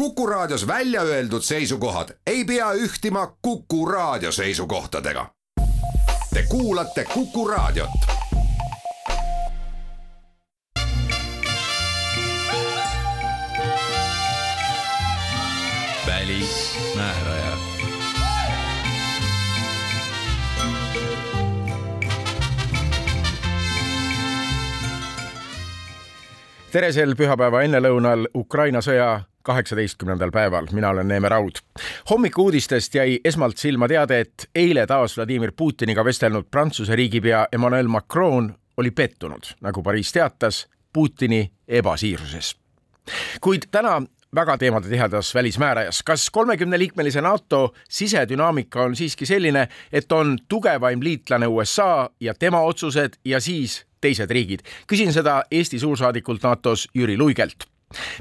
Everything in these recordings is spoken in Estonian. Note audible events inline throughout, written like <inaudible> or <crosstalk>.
Kuku Raadios välja öeldud seisukohad ei pea ühtima Kuku Raadio seisukohtadega. Te kuulate Kuku Raadiot. välismääraja tere sel pühapäeva ennelõunal Ukraina sõja kaheksateistkümnendal päeval, mina olen Neeme Raud. hommikuudistest jäi esmalt silma teade, et eile taas Vladimir Putiniga vestelnud Prantsuse riigipea Emmanuel Macron oli pettunud, nagu Pariis teatas, Putini ebasiiruses. kuid täna väga teemadetihedas välismäärajas. kas kolmekümneliikmelise NATO sisedünaamika on siiski selline, et on tugevaim liitlane USA ja tema otsused ja siis teised riigid? küsin seda Eesti suursaadikult NATO-s Jüri Luigelt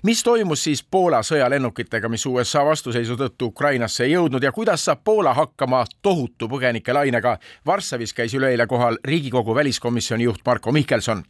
mis toimus siis Poola sõjalennukitega, mis USA vastuseisu tõttu Ukrainasse ei jõudnud ja kuidas saab Poola hakkama tohutu põgenikelainega? Varssavis käis üleeile kohal Riigikogu väliskomisjoni juht Marko Mihkelson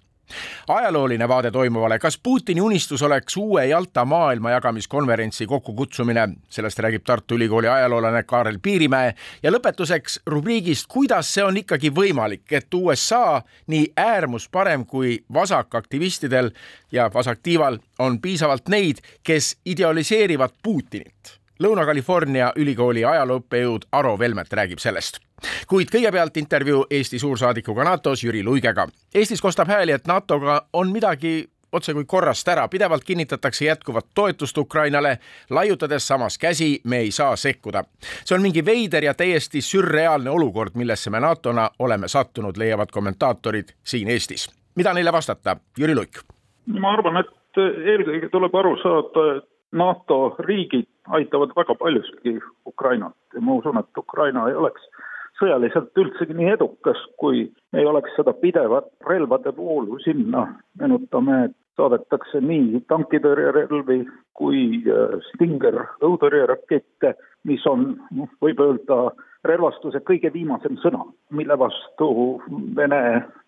ajalooline vaade toimuvale, kas Putini unistus oleks uue Jalta maailmajagamiskonverentsi kokkukutsumine, sellest räägib Tartu Ülikooli ajaloolane Kaarel Piirimäe. Ja lõpetuseks rubriigist, kuidas see on ikkagi võimalik, et USA nii äärmusparem kui vasakaktivistidel ja vasaktiival on piisavalt neid, kes idealiseerivad Putinit. Lõuna-California ülikooli ajalooõppejõud Aro Velmet räägib sellest kuid kõigepealt intervjuu Eesti suursaadikuga NATO-s Jüri Luigega. Eestis kostab hääli, et NATO-ga on midagi otse kui korrast ära, pidevalt kinnitatakse jätkuvat toetust Ukrainale, laiutades samas käsi, me ei saa sekkuda. see on mingi veider ja täiesti sürreaalne olukord, millesse me NATO-na oleme sattunud, leiavad kommentaatorid siin Eestis. mida neile vastata, Jüri Luik? ma arvan, et eelkõige tuleb aru saada, et NATO riigid aitavad väga paljuski Ukrainat ja ma usun, et Ukraina ei oleks sõjaliselt üldsegi nii edukas, kui ei oleks seda pidevat relvade voolu sinna, meenutame, et saadetakse nii tankitõrjerelvi kui äh, Stinger õhutõrjerakette, mis on, noh, võib öelda, relvastuse kõige viimasem sõna, mille vastu Vene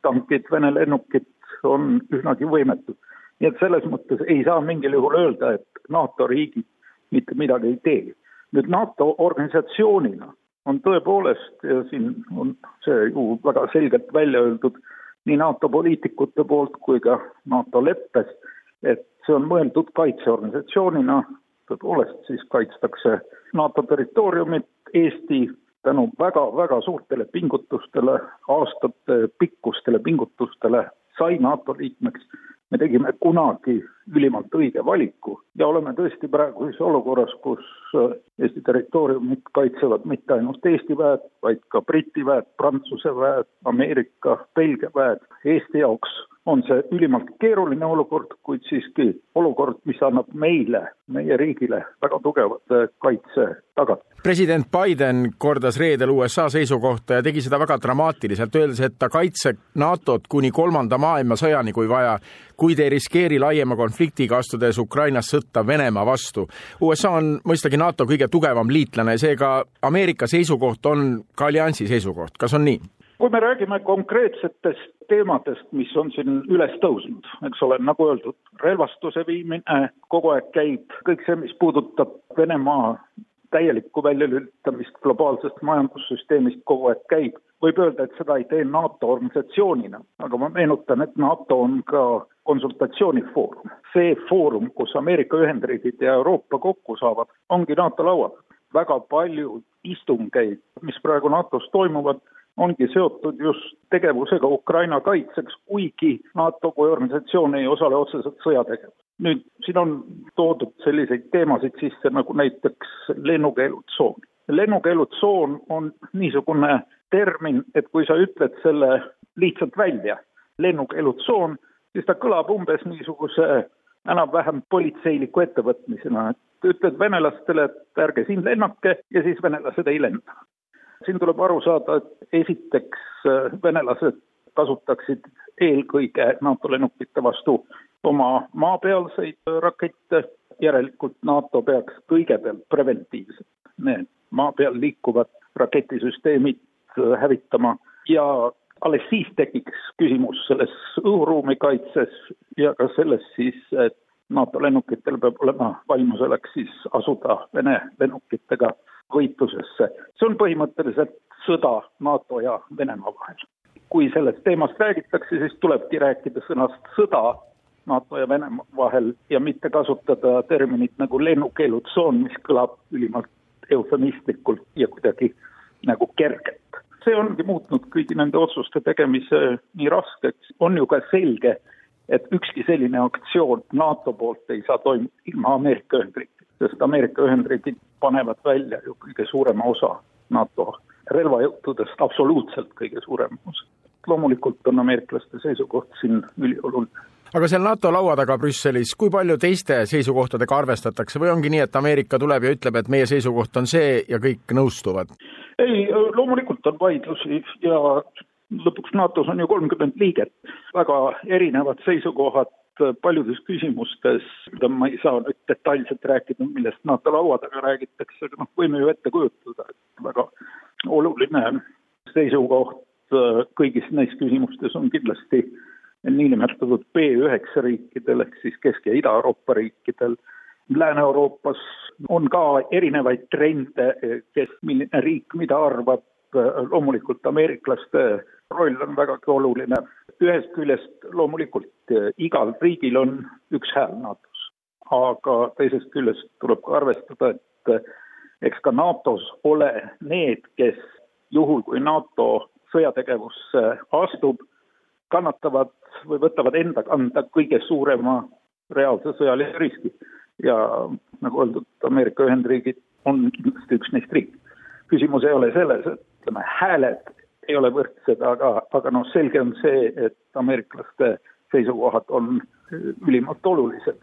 tankid, Vene lennukid on üsnagi võimetud. nii et selles mõttes ei saa mingil juhul öelda, et NATO riigid mitte midagi ei tee. nüüd NATO organisatsioonina on tõepoolest ja siin on see ju väga selgelt välja öeldud nii NATO poliitikute poolt kui ka NATO leppes, et see on mõeldud kaitseorganisatsioonina, tõepoolest siis kaitstakse NATO territooriumit, Eesti tänu väga-väga suurtele pingutustele, aastate pikkustele pingutustele sai NATO liikmeks me tegime kunagi ülimalt õige valiku ja oleme tõesti praegu siis olukorras, kus äh, Eesti territooriumit kaitsevad mitte ainult Eesti väed, vaid ka Briti väed, Prantsuse väed, Ameerika, Belgia väed. Eesti jaoks on see ülimalt keeruline olukord, kuid siiski olukord, mis annab meile, meie riigile väga tugevat kaitse tagatud. president Biden kordas reedel USA seisukohta ja tegi seda väga dramaatiliselt, öeldes, et ta kaitseb NATO-t kuni kolmanda maailmasõjani, kui vaja, kuid ei riskeeri laiema konfliktiga, astudes Ukrainas sõtta Venemaa vastu. USA on mõistagi NATO kõige tugevam liitlane, seega Ameerika seisukoht on ka alliansi seisukoht, kas on nii? Kui me räägime konkreetsetest teemadest, mis on siin üles tõusnud, eks ole, nagu öeldud, relvastuse viimine kogu aeg käib, kõik see, mis puudutab Venemaa täielikku väljalülitamist globaalsest majandussüsteemist kogu aeg käib. võib öelda, et seda ei tee NATO organisatsioonina, aga ma meenutan, et NATO on ka konsultatsioonifoorum. see foorum, kus Ameerika Ühendriigid ja Euroopa kokku saavad, ongi NATO laual. väga palju istungeid, mis praegu NATO-s toimuvad, ongi seotud just tegevusega Ukraina kaitseks, kuigi NATO kui organisatsioon ei osale otseselt sõjategevuses. nüüd siin on toodud selliseid teemasid sisse nagu näiteks lennukeelutsoon. lennukeelutsoon on niisugune termin, et kui sa ütled selle lihtsalt välja, lennukeelutsoon, siis ta kõlab umbes niisuguse enam-vähem politseiliku ettevõtmisena, et ütled venelastele, et ärge siin lennake ja siis venelased ei lenda siin tuleb aru saada, et esiteks äh, venelased kasutaksid eelkõige NATO lennukite vastu oma maapealseid rakette, järelikult NATO peaks kõigepealt preventiivselt need maa peal liikuvad raketisüsteemid äh, hävitama. Ja alles siis tekiks küsimus selles õhuruumi kaitses ja ka selles siis, et NATO lennukitel peab olema valmisolek siis asuda Vene lennukitega võitlusesse. see on põhimõtteliselt sõda NATO ja Venemaa vahel. kui sellest teemast räägitakse, siis tulebki rääkida sõnast sõda NATO ja Venemaa vahel ja mitte kasutada terminit nagu lennukeelutsoon, mis kõlab ülimalt eufemistlikult ja kuidagi nagu kergelt. see ongi muutnud kõigi nende otsuste tegemise nii raskeks, on ju ka selge, et ükski selline aktsioon NATO poolt ei saa toimuda ilma Ameerika Ühendriikidest, sest Ameerika Ühendriigid panevad välja ju kõige suurema osa NATO relvajõududest, absoluutselt kõige suurema osa. loomulikult on ameeriklaste seisukoht siin ülioluline aga seal NATO laua taga Brüsselis, kui palju teiste seisukohtadega arvestatakse või ongi nii, et Ameerika tuleb ja ütleb, et meie seisukoht on see ja kõik nõustuvad? ei, loomulikult on vaidlusi ja lõpuks NATO-s on ju kolmkümmend liiget, väga erinevad seisukohad paljudes küsimustes, ma ei saa nüüd detailselt rääkida, millest NATO laua taga räägitakse, aga noh, võime ju ette kujutada, et väga oluline seisukoht kõigis neis küsimustes on kindlasti niinimetatud B9 riikidel ehk siis Kesk- ja Ida-Euroopa riikidel. Lääne-Euroopas on ka erinevaid trende, kes, milline riik mida arvab, loomulikult ameeriklaste roll on vägagi oluline. Ühest küljest loomulikult igal riigil on üks hääl NATO-s, aga teisest küljest tuleb ka arvestada, et eks ka NATO-s ole need, kes juhul, kui NATO sõjategevusse astub, kannatavad või võtavad enda kanda kõige suurema reaalse sõjalise riski. ja nagu öeldud, Ameerika Ühendriigid on kindlasti üks neist riik. küsimus ei ole selles, et ütleme, hääled ei ole võrdsed, aga, aga noh, selge on see, et ameeriklaste seisukohad on ülimalt olulised.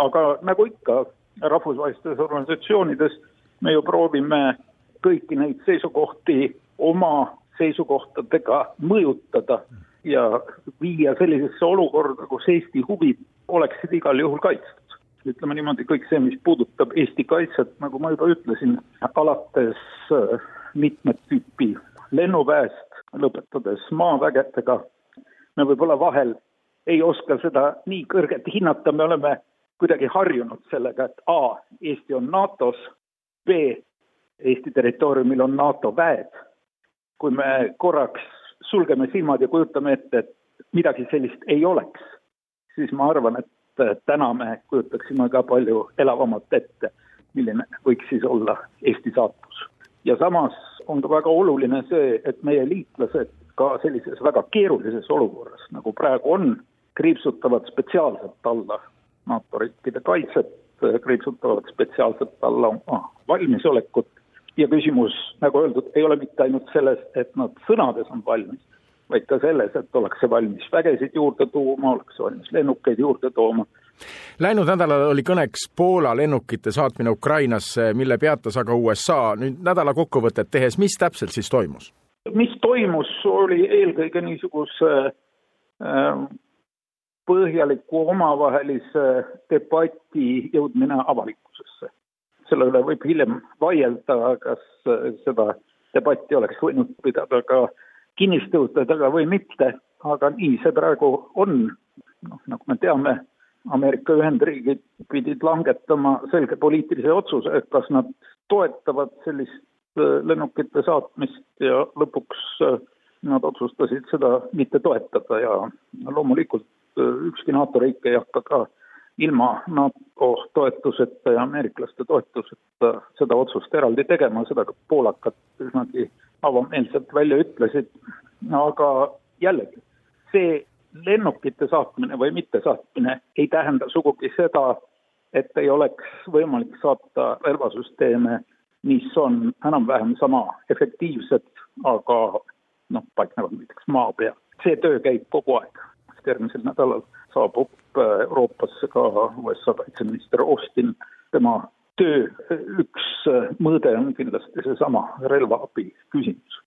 aga nagu ikka rahvusvahelistes organisatsioonides me ju proovime kõiki neid seisukohti oma seisukohtadega mõjutada ja viia sellisesse olukorda, kus Eesti huvid oleksid igal juhul kaitstud. ütleme niimoodi, kõik see, mis puudutab Eesti kaitset, nagu ma juba ütlesin, alates mitmet tüüpi lennuväest, lõpetades maavägedega, me võib-olla vahel ei oska seda nii kõrgelt hinnata, me oleme kuidagi harjunud sellega, et A, Eesti on NATO-s, B, Eesti territooriumil on NATO väed. kui me korraks sulgeme silmad ja kujutame ette, et midagi sellist ei oleks, siis ma arvan, et täna me kujutaksime ka palju elavamalt ette, milline võiks siis olla Eesti saatus. ja samas on ka väga oluline see, et meie liitlased ka sellises väga keerulises olukorras, nagu praegu on, kriipsutavad spetsiaalselt alla NATO riikide kaitset, kriipsutavad spetsiaalselt alla oma valmisolekut ja küsimus, nagu öeldud, ei ole mitte ainult selles, et nad sõnades on valmis, vaid ka selles, et ollakse valmis vägesid juurde tooma, ollakse valmis lennukeid juurde tooma. Läinud nädalal oli kõneks Poola lennukite saatmine Ukrainasse, mille peatas aga USA. nüüd nädala kokkuvõtet tehes, mis täpselt siis toimus? mis toimus, oli eelkõige niisuguse äh, põhjaliku omavahelise debati jõudmine avalikkusesse selle üle võib hiljem vaielda, kas seda debatti oleks võinud pidada ka kinnistõude taga või mitte, aga nii see praegu on. noh, nagu me teame, Ameerika Ühendriigid pidid langetama selge poliitilise otsuse, kas nad toetavad sellist äh, lennukite saatmist ja lõpuks äh, nad otsustasid seda mitte toetada ja loomulikult äh, ükski NATO riik ei hakka ka ilma NATO toetuseta ja ameeriklaste toetuseta seda otsust eraldi tegema, seda ka poolakad üsnagi avameelselt välja ütlesid, aga jällegi, see lennukite saatmine või mittesaatmine ei tähenda sugugi seda, et ei oleks võimalik saata relvasüsteeme, mis on enam-vähem sama efektiivsed, aga noh, paiknevad näiteks maa peal. see töö käib kogu aeg, järgmisel nädalal saabub äh, Euroopasse ka USA kaitseminister Austin, tema töö üks äh, mõõde on kindlasti seesama relvaabi küsimus.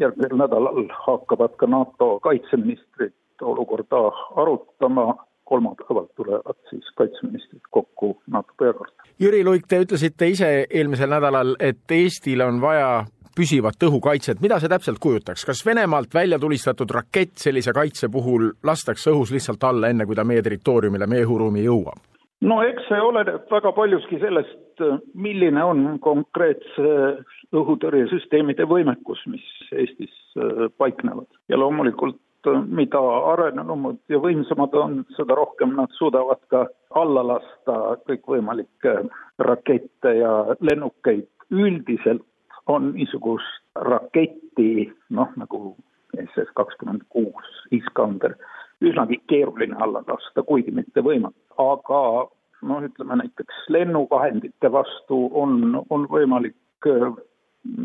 järgmisel nädalal hakkavad ka NATO kaitseministrid olukorda arutama, kolmapäeval tulevad siis kaitseministrid kokku NATO peakorteris. Jüri Luik, te ütlesite ise eelmisel nädalal, et Eestil on vaja püsivat õhukaitset, mida see täpselt kujutaks, kas Venemaalt välja tulistatud rakett sellise kaitse puhul lastakse õhus lihtsalt alla, enne kui ta meie territooriumile, meie õhuruumi jõuab? no eks see oleneb väga paljuski sellest, milline on konkreetse õhutõrjesüsteemide võimekus, mis Eestis äh, paiknevad ja loomulikult mida arenenumad ja võimsamad on, seda rohkem nad suudavad ka alla lasta kõikvõimalikke rakette ja lennukeid. üldiselt on niisugust raketti, noh nagu SS kakskümmend kuus Iskander üsnagi keeruline alla lasta, kuigi mitte võimatu. aga noh, ütleme näiteks lennuvahendite vastu on, on võimalik äh,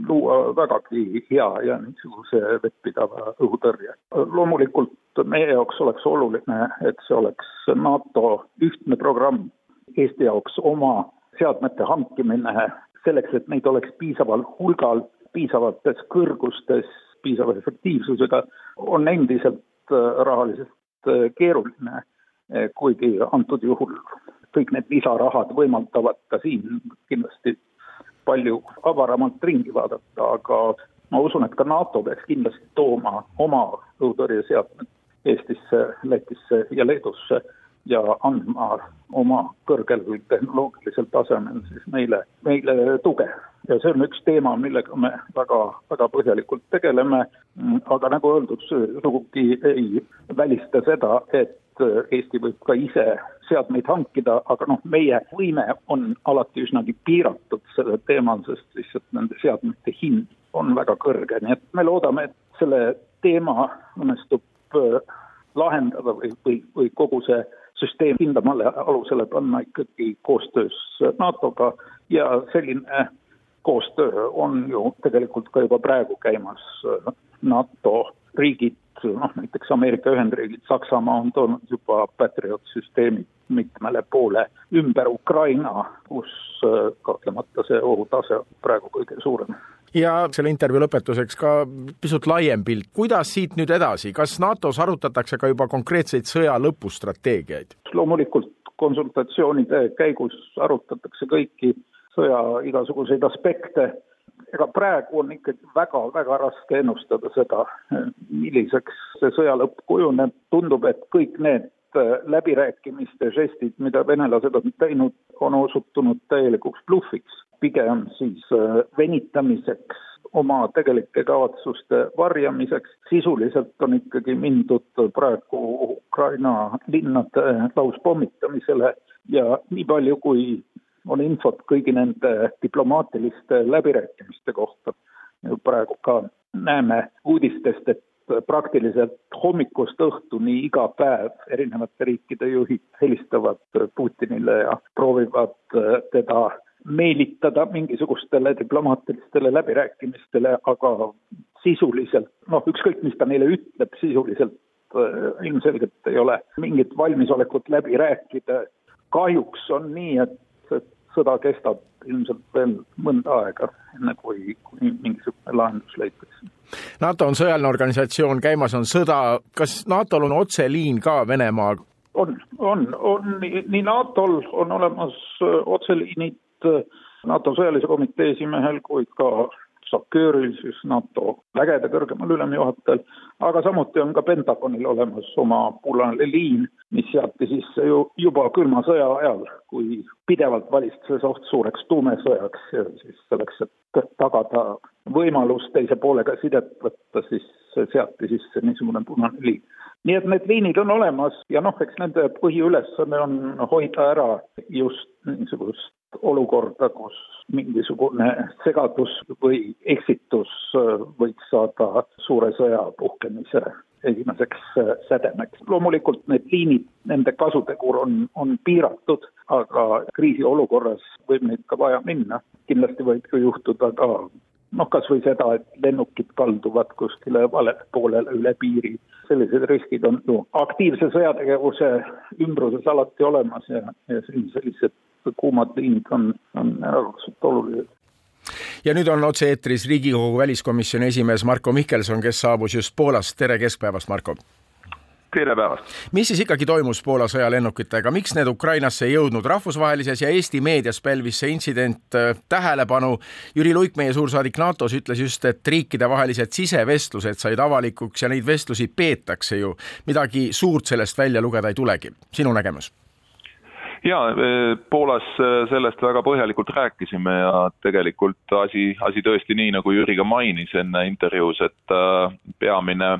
luua vägagi hea ja niisuguse vettpidava õhutõrje. loomulikult meie jaoks oleks oluline, et see oleks NATO ühtne programm, Eesti jaoks oma seadmete hankimine selleks, et neid oleks piisaval hulgal, piisavates kõrgustes, piisava efektiivsusega, on endiselt äh, rahaliselt äh, keeruline, kuigi antud juhul kõik need lisarahad võimaldavad ka siin kindlasti palju avaramalt ringi vaadata, aga ma usun, et ka NATO peaks kindlasti tooma oma õhutõrjeseadmed Eestisse, Lätisse ja Leedusse ja andma oma kõrgel tehnoloogilisel tasemel siis meile, meile tuge. ja see on üks teema, millega me väga, väga põhjalikult tegeleme, aga nagu öeldud, sugugi ei välista seda, et Eesti võib ka ise seadmeid hankida, aga noh, meie võime on alati üsnagi piiratud sellel teemal, sest lihtsalt nende seadmete hind on väga kõrge, nii et me loodame, et selle teema õnnestub äh, lahendada või, või, või kogu see süsteem hindamale alusele panna ikkagi koostöös NATO-ga ja selline koostöö on ju tegelikult ka juba praegu käimas. NATO riigid, noh näiteks Ameerika Ühendriigid, Saksamaa on toonud juba Patriot süsteemid mitmele poole ümber Ukraina, kus kahtlemata see ohutase on praegu kõige suurem. Ja selle intervjuu lõpetuseks ka pisut laiem pilt, kuidas siit nüüd edasi, kas NATO-s arutatakse ka juba konkreetseid sõja lõpustrateegiaid? loomulikult konsultatsioonide käigus arutatakse kõiki sõja igasuguseid aspekte, ega praegu on ikkagi väga-väga raske ennustada seda, milliseks see sõja lõpp kujuneb, tundub, et kõik need läbirääkimiste žestid, mida venelased on teinud, on osutunud täielikuks blufiks pigem siis äh, venitamiseks, oma tegelike kavatsuste varjamiseks. sisuliselt on ikkagi mindud praegu Ukraina linnade lauspommitamisele ja nii palju, kui on infot kõigi nende diplomaatiliste läbirääkimiste kohta, praegu ka näeme uudistest, et praktiliselt hommikust õhtuni iga päev erinevate riikide juhid helistavad Putinile ja proovivad teda meelitada mingisugustele diplomaatilistele läbirääkimistele, aga sisuliselt noh, ükskõik, mis ta neile ütleb, sisuliselt äh, ilmselgelt ei ole mingit valmisolekut läbi rääkida. kahjuks on nii, et, sõda kestab ilmselt veel mõnda aega, enne kui, kui mingisugune lahendus leitakse. NATO on sõjaline organisatsioon, käimas on sõda, kas NATO-l on otseliin ka Venemaaga? on, on, on nii, NATO-l on olemas äh, otseliinid Äh, NATO sõjalise komitee esimehel kui ka SACEUR-il, siis NATO vägede kõrgemal ülemjuhatajal, aga samuti on ka Pentagonil olemas oma punane liin, mis seati sisse ju juba külma sõja ajal, kui pidevalt valitses oht suureks tuumesõjaks ja siis selleks, et tagada võimalus teise poolega sidet võtta, siis seati sisse niisugune punane liin. Nii et need liinid on olemas ja noh, eks nende põhiülesanne on hoida ära just niisugust olukorda, kus mingisugune segadus või eksitus võiks saada suure sõja puhkemise esimeseks sädemeks. loomulikult need liinid, nende kasutegur on, on piiratud, aga kriisiolukorras võib neid ka vaja minna. kindlasti võib ju juhtuda ka noh, kas või seda, et lennukid kalduvad kuskile valele poolele üle piiri. sellised riskid on ju aktiivse sõjategevuse ümbruses alati olemas ja, ja sellised kuumad liinid on, on erakordselt olulised ja nüüd on otse-eetris Riigikogu väliskomisjoni esimees Marko Mihkelson, kes saabus just Poolast. tere keskpäevast, Marko! Tere päevast! mis siis ikkagi toimus Poola sõjalennukitega, miks need Ukrainasse ei jõudnud? rahvusvahelises ja Eesti meedias pälvis see intsident äh, tähelepanu. Jüri Luik, meie suursaadik NATO-s, ütles just, et riikidevahelised sisevestlused said avalikuks ja neid vestlusi peetakse ju. midagi suurt sellest välja lugeda ei tulegi. sinu nägemus? ja Poolas sellest väga põhjalikult rääkisime ja tegelikult asi, asi tõesti nii, nagu Jüri ka mainis enne intervjuus, et peamine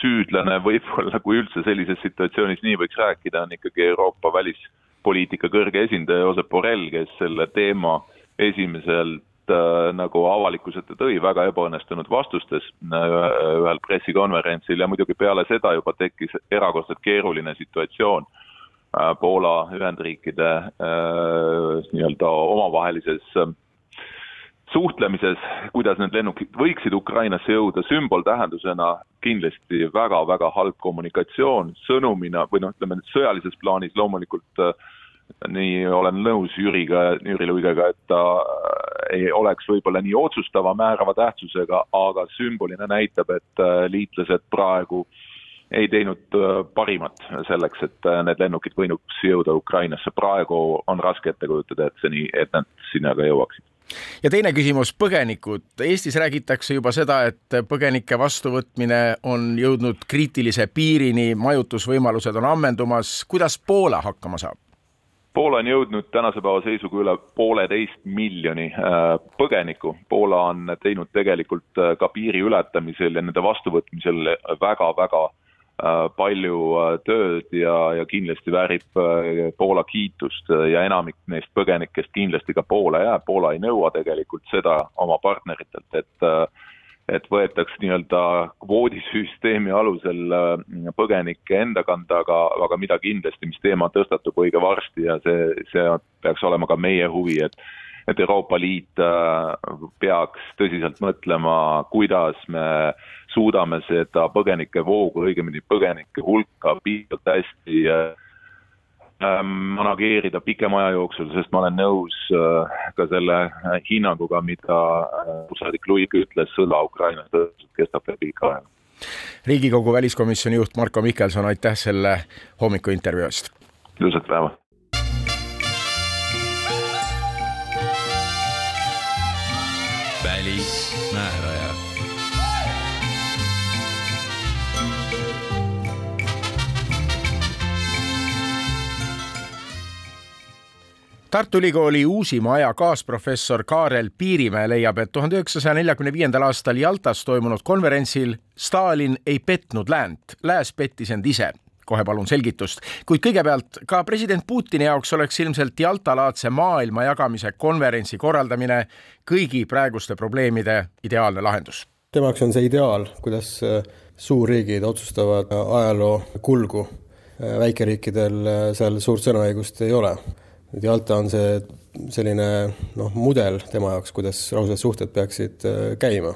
süüdlane <laughs> võib-olla, kui üldse sellises situatsioonis nii võiks rääkida, on ikkagi Euroopa välispoliitika kõrge esindaja Josep Borrell, kes selle teema esimeselt äh, nagu avalikkuse ette tõi väga ebaõnnestunud vastustes äh, ühel pressikonverentsil. Ja muidugi peale seda juba tekkis erakordselt keeruline situatsioon äh, Poola Ühendriikide äh, nii-öelda omavahelises äh, suhtlemises, kuidas need lennukid võiksid Ukrainasse jõuda, sümboltähendusena kindlasti väga-väga halb kommunikatsioon, sõnumina või noh, ütleme sõjalises plaanis loomulikult äh, nii olen nõus Jüriga, Jüri Luigega, et ta äh, ei oleks võib-olla nii otsustava, määrava tähtsusega, aga sümbolina näitab, et äh, liitlased praegu ei teinud parimat selleks, et need lennukid võinuks jõuda Ukrainasse, praegu on raske ette kujutada, et see nii, et nad sinna ka jõuaksid ja teine küsimus, põgenikud. Eestis räägitakse juba seda, et põgenike vastuvõtmine on jõudnud kriitilise piirini, majutusvõimalused on ammendumas. kuidas Poola hakkama saab? Poola on jõudnud tänase päeva seisuga üle pooleteist miljoni äh, põgeniku. Poola on teinud tegelikult äh, ka piiri ületamisel ja nende vastuvõtmisel väga-väga palju äh, tööd ja, ja kindlasti väärib äh, Poola kiitust ja enamik neist põgenikest kindlasti ka Poola jääb, Poola ei nõua tegelikult seda oma partneritelt, et et võetaks nii-öelda kvoodisüsteemi alusel põgenikke enda kanda, aga, aga mida kindlasti, mis teema tõstatub õige varsti ja see, see peaks olema ka meie huvi, et et Euroopa Liit peaks tõsiselt mõtlema, kuidas me suudame seda põgenike voogu, õigemini põgenike hulka piisavalt hästi ähm, manageerida pikema aja jooksul, sest ma olen nõus äh, ka selle hinnanguga, mida äh, saadik Luik ütles, sõda Ukrainas tõenäoliselt kestab veel pikka aega. riigikogu väliskomisjoni juht Marko Mihkelson, aitäh selle hommikuintervjuu eest! ilusat päeva! Tartu Ülikooli uusima aja kaasprofessor Kaarel Piirimäe leiab, et tuhande üheksasaja neljakümne viiendal aastal Jaltas toimunud konverentsil Stalin ei petnud läänt, lääs pettis end ise kohe palun selgitust, kuid kõigepealt ka president Putini jaoks oleks ilmselt Jalta-laadse maailma jagamise konverentsi korraldamine kõigi praeguste probleemide ideaalne lahendus. tema jaoks on see ideaal, kuidas äh, suurriigid otsustavad ajaloo kulgu. Äh, väikeriikidel äh, seal suurt sõnaõigust ei ole et Jalta on see selline noh, mudel tema jaoks, kuidas rahvusvahelised suhted peaksid äh, käima.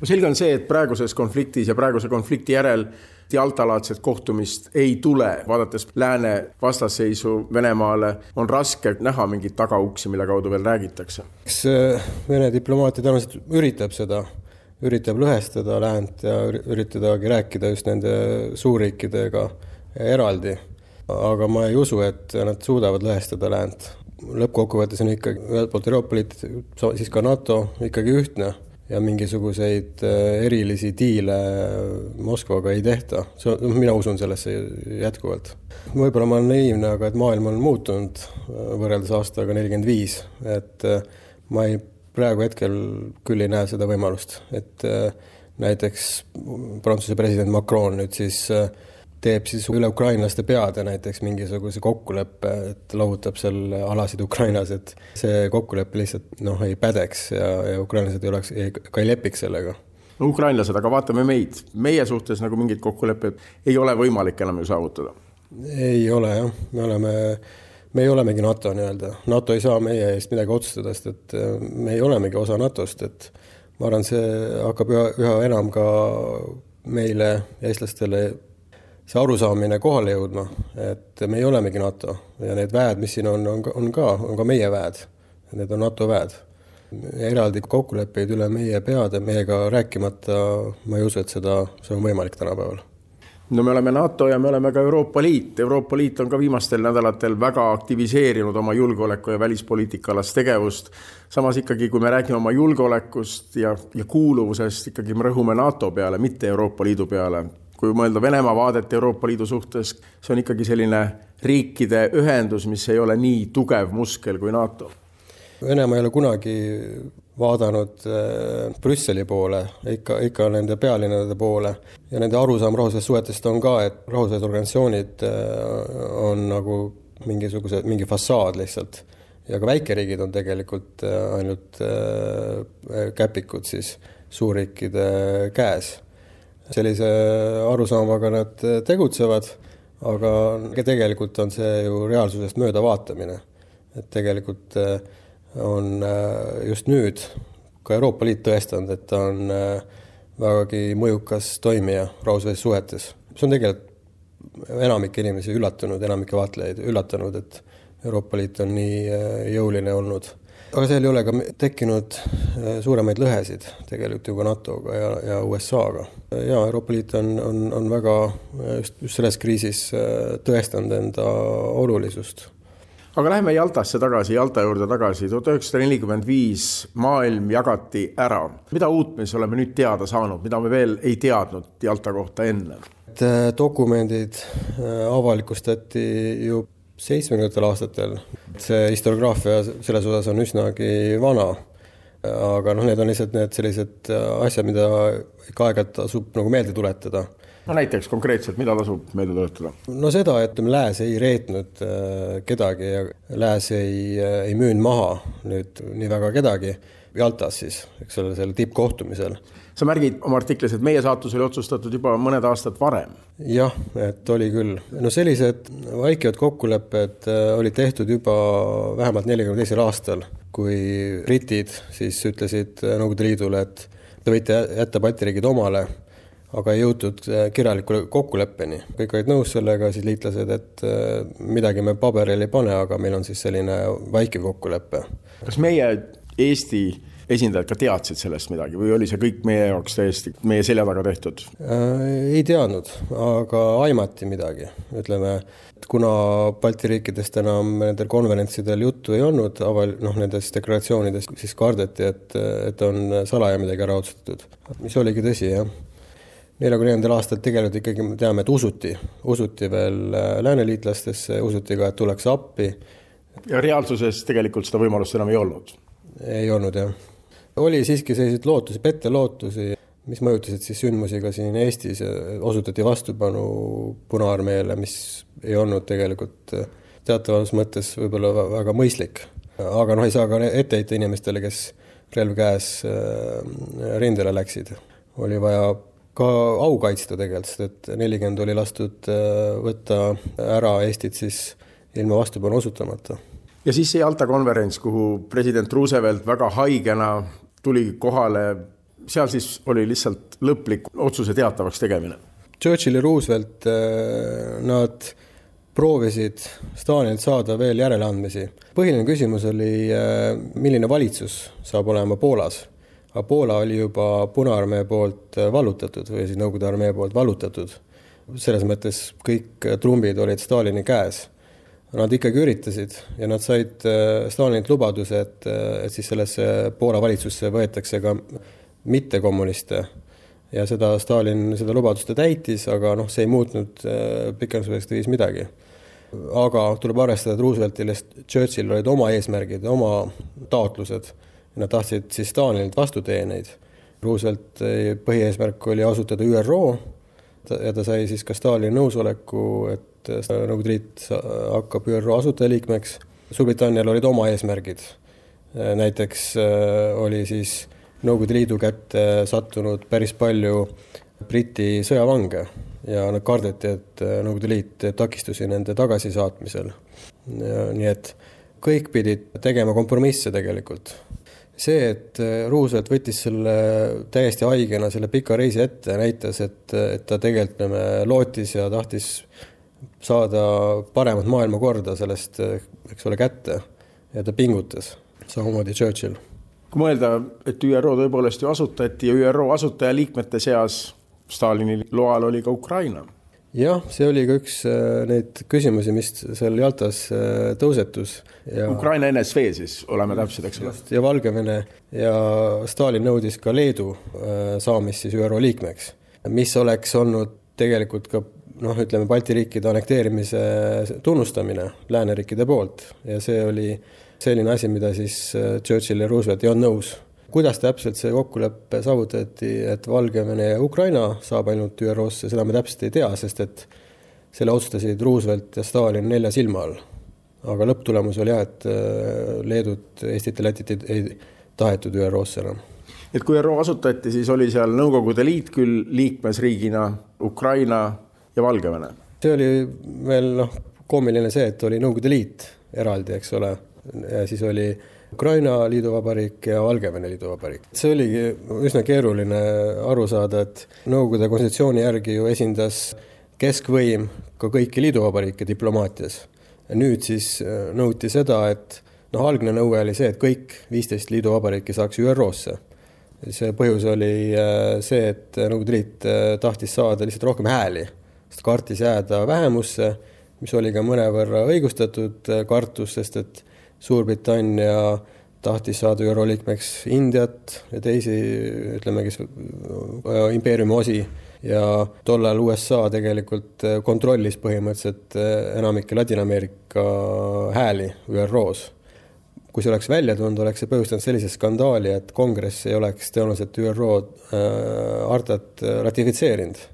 no selge on see, et praeguses konfliktis ja praeguse konflikti järel Jalta-laadset kohtumist ei tule, vaadates lääne vastasseisu Venemaale, on raske näha mingeid tagauksi, mille kaudu veel räägitakse. eks äh, Vene diplomaatia tõenäoliselt üritab seda, üritab lõhestada läänt ja üritadagi rääkida just nende suurriikidega eraldi aga ma ei usu, et nad suudavad lõhestada läänt. lõppkokkuvõttes on ikkagi ühelt poolt Euroopa Liit, siis ka NATO ikkagi ühtne ja mingisuguseid äh, erilisi diile Moskvaga ei tehta, see noh, mina usun sellesse jätkuvalt. võib-olla ma olen naiivne, aga et maailm on muutunud äh, võrreldes aastaga nelikümmend viis, et äh, ma ei, praegu hetkel küll ei näe seda võimalust, et näiteks Prantsuse president Macron nüüd siis äh, teeb siis üle ukrainlaste peade näiteks mingisuguse kokkuleppe, et lohutab seal alasid Ukrainas, et see kokkulepe lihtsalt noh, ei pädeks ja, ja ukrainlased ei oleks, ka ei lepiks sellega. No ukrainlased, aga vaatame meid, meie suhtes nagu mingit kokkulepet ei ole võimalik enam ju saavutada. ei ole jah, me oleme, meie olemegi NATO nii-öelda, NATO ei saa meie eest midagi otsustada, sest et äh, me olemegi osa NATO-st, et ma arvan, see hakkab üha, üha enam ka meile, eestlastele see arusaamine kohale jõudma, et meie olemegi NATO ja need väed, mis siin on, on, on ka, on ka meie väed. Need on NATO väed. eraldi kokkuleppeid üle meie peade, meiega rääkimata, ma ei usu, et seda, see on võimalik tänapäeval no me oleme NATO ja me oleme ka Euroopa Liit. Euroopa Liit on ka viimastel nädalatel väga aktiviseerinud oma julgeoleku ja välispoliitika alast tegevust. samas ikkagi, kui me räägime oma julgeolekust ja, ja kuuluvusest, ikkagi me rõhume NATO peale, mitte Euroopa Liidu peale kui mõelda Venemaa vaadet Euroopa Liidu suhtes, see on ikkagi selline riikide ühendus, mis ei ole nii tugev muskel kui NATO? Venemaa ei ole kunagi vaadanud äh, Brüsseli poole, ikka, ikka nende pealinnade poole ja nende arusaam rahvusvahelistest suhetest on ka, et rahvusvahelised organisatsioonid äh, on nagu mingisuguse, mingi fassaad lihtsalt. ja ka väikeriigid on tegelikult äh, ainult käpikud siis suurriikide käes. Sellise arusaamaga nad tegutsevad, aga tegelikult on see ju reaalsusest möödavaatamine. et tegelikult äh, on äh, just nüüd ka Euroopa Liit tõestanud, et ta on äh, vägagi mõjukas toimija rahvusvahelistes suhetes. see on tegelikult enamik inimesi üllatunud, enamikke vaatlejaid üllatunud, et Euroopa Liit on nii jõuline olnud. Aga seal ei ole ka tekkinud suuremaid lõhesid tegelikult ju ka NATO-ga ja, ja USA-ga. ja Euroopa Liit on, on, on väga just, just selles kriisis tõestanud enda olulisust aga läheme Jaltasse tagasi, Jalta juurde tagasi, tuhat üheksasada nelikümmend viis maailm jagati ära. mida uut me siis oleme nüüd teada saanud, mida me veel ei teadnud Jalta kohta enne? et äh, dokumendid äh, avalikustati ju seitsmekümnendatel aastatel, see historiograafia selles osas on üsnagi vana aga noh, need on lihtsalt need sellised äh, asjad, mida ikka aeg-ajalt tasub nagu meelde tuletada no näiteks konkreetselt, mida tasub meelde tuletada? no seda, et lääs ei reetnud äh, kedagi ja lääs ei, äh, ei müünud maha nüüd nii väga kedagi, Jaltas siis, eks ole, sellel tippkohtumisel. Sa märgid oma artiklis, et meie saatus oli otsustatud juba mõned aastad varem. jah, et oli küll. no sellised vaikivad kokkulepped äh, olid tehtud juba vähemalt neljakümne teisel aastal, kui britid siis ütlesid Nõukogude Liidule, et te võite jätta Balti riigid omale aga ei jõutud äh, kirjalikule kokkuleppeni. kõik olid nõus sellega, siis liitlased, et äh, midagi me paberile ei pane, aga meil on siis selline vaikiv kokkulepe. kas meie Eesti esindajad ka teadsid sellest midagi või oli see kõik meie jaoks täiesti meie selja taga tehtud äh,? ei teadnud, aga aimati midagi, ütleme, kuna Balti riikidest enam nendel konverentsidel juttu ei olnud, aval-, noh, nendes deklaratsioonides siis kardeti, et, et on salaja midagi ära otsustatud, mis oligi tõsi, jah neljakümne neljandal aastal tegelikult ikkagi me teame, et usuti, usuti veel äh, lääneliitlastesse, usuti ka, et tullakse appi. ja reaalsuses tegelikult seda võimalust enam ei olnud? ei olnud jah. Oli siiski selliseid lootusi, pettelootusi, mis mõjutasid siis sündmusi ka siin Eestis, osutati vastupanu Punaarmeele, mis ei olnud tegelikult teatavas mõttes võib-olla väga mõistlik. aga noh, ei saa ka ette heita inimestele, kes relv käes äh, rindele läksid. oli vaja ka au kaitsta tegelikult, sest et nelikümmend oli lastud äh, võtta ära Eestit siis ilma vastupanu osutamata. ja siis see Jalta konverents, kuhu president Roosevelt väga haigena tuli kohale, seal siis oli lihtsalt lõplik otsuse teatavaks tegemine. Churchill ja Roosevelt, äh, nad proovisid Stalinilt saada veel järeleandmisi. põhiline küsimus oli, äh, milline valitsus saab olema Poolas aga Poola oli juba Punaarmee poolt äh, vallutatud või siis Nõukogude armee poolt vallutatud. selles mõttes kõik trumbid olid Stalini käes. Nad ikkagi üritasid ja nad said äh, Stalinilt lubaduse, et, et siis sellesse Poola valitsusse võetakse ka mittekommuniste ja seda Stalin, seda lubadust ta täitis, aga noh, see ei muutnud pikemas perspektiivis midagi. aga tuleb arvestada, et Rooseveltil ja Churchill olid oma eesmärgid, oma taotlused Nad tahtsid siis Stalinilt vastuteeneid. Roosevelti põhieesmärk oli asutada ÜRO ja ta sai siis ka Stalini nõusoleku, et Nõukogude Liit hakkab ÜRO asutajaliikmeks. Suurbritannial olid oma eesmärgid. näiteks äh, oli siis Nõukogude Liidu kätte sattunud päris palju Briti sõjavange ja nad kardeti, et Nõukogude Liit teeb takistusi nende tagasisaatmisel. nii et kõik pidid tegema kompromisse tegelikult see, et äh, Roosevelt võttis selle täiesti haigena selle pika reisi ette, näitas, et, et ta tegelikult lootis ja tahtis saada paremat maailmakorda sellest, eks ole, kätte ja ta pingutas, samamoodi Churchill. kui mõelda, et ÜRO tõepoolest ju asutati ja ÜRO asutajaliikmete seas Stalini loal oli ka Ukraina jah, see oli ka üks äh, neid küsimusi, mis seal Jaltas äh, tõusetus ja.... Ukraina NSV siis, oleme täpsed, eks ole. ja Valgevene ja Stalin nõudis ka Leedu äh, saamist siis ÜRO liikmeks, mis oleks olnud tegelikult ka noh, ütleme Balti riikide annekteerimise tunnustamine lääneriikide poolt ja see oli selline asi, mida siis äh, Churchill ja Roosevelt ei olnud nõus. kuidas täpselt see kokkulepe saavutati, et Valgevene ja Ukraina saab ainult ÜRO-sse, seda me täpselt ei tea, sest et selle otsustasid Roosevelt ja Stalin nelja silma all. aga lõpptulemus oli jah, et äh, Leedut, Eestit ja Lätit ei, ei tahetud ÜRO-sse enam et kui ÜRO asutati, siis oli seal Nõukogude Liit küll liikmesriigina, Ukraina ja Valgevene. see oli veel noh, koomiline see, et oli Nõukogude Liit eraldi, eks ole, siis oli Ukraina liiduvabariik ja Valgevene liiduvabariik. see oligi üsna keeruline aru saada, et Nõukogude konstitutsiooni järgi ju esindas keskvõim ka kõiki liiduvabariike diplomaatias. nüüd siis äh, nõuti seda, et noh, algne nõue oli see, et kõik viisteist liiduvabariiki saaks ÜRO-sse see põhjus oli äh, see, et Nõukogude Liit äh, tahtis saada lihtsalt rohkem hääli, sest kartis jääda vähemusse, mis oli ka mõnevõrra õigustatud äh, kartus, sest et Suurbritannia tahtis saada ÜRO liikmeks Indiat ja teisi, ütleme, kes impeeriumi osi. Ja tollal USA tegelikult kontrollis põhimõtteliselt enamike Ladina-Ameerika hääli ÜRO-s. Kui see oleks välja tulnud, oleks see põhjustanud sellise skandaali, et kongress ei oleks tõenäoliselt ÜRO äh, hartat äh, ratifitseerinud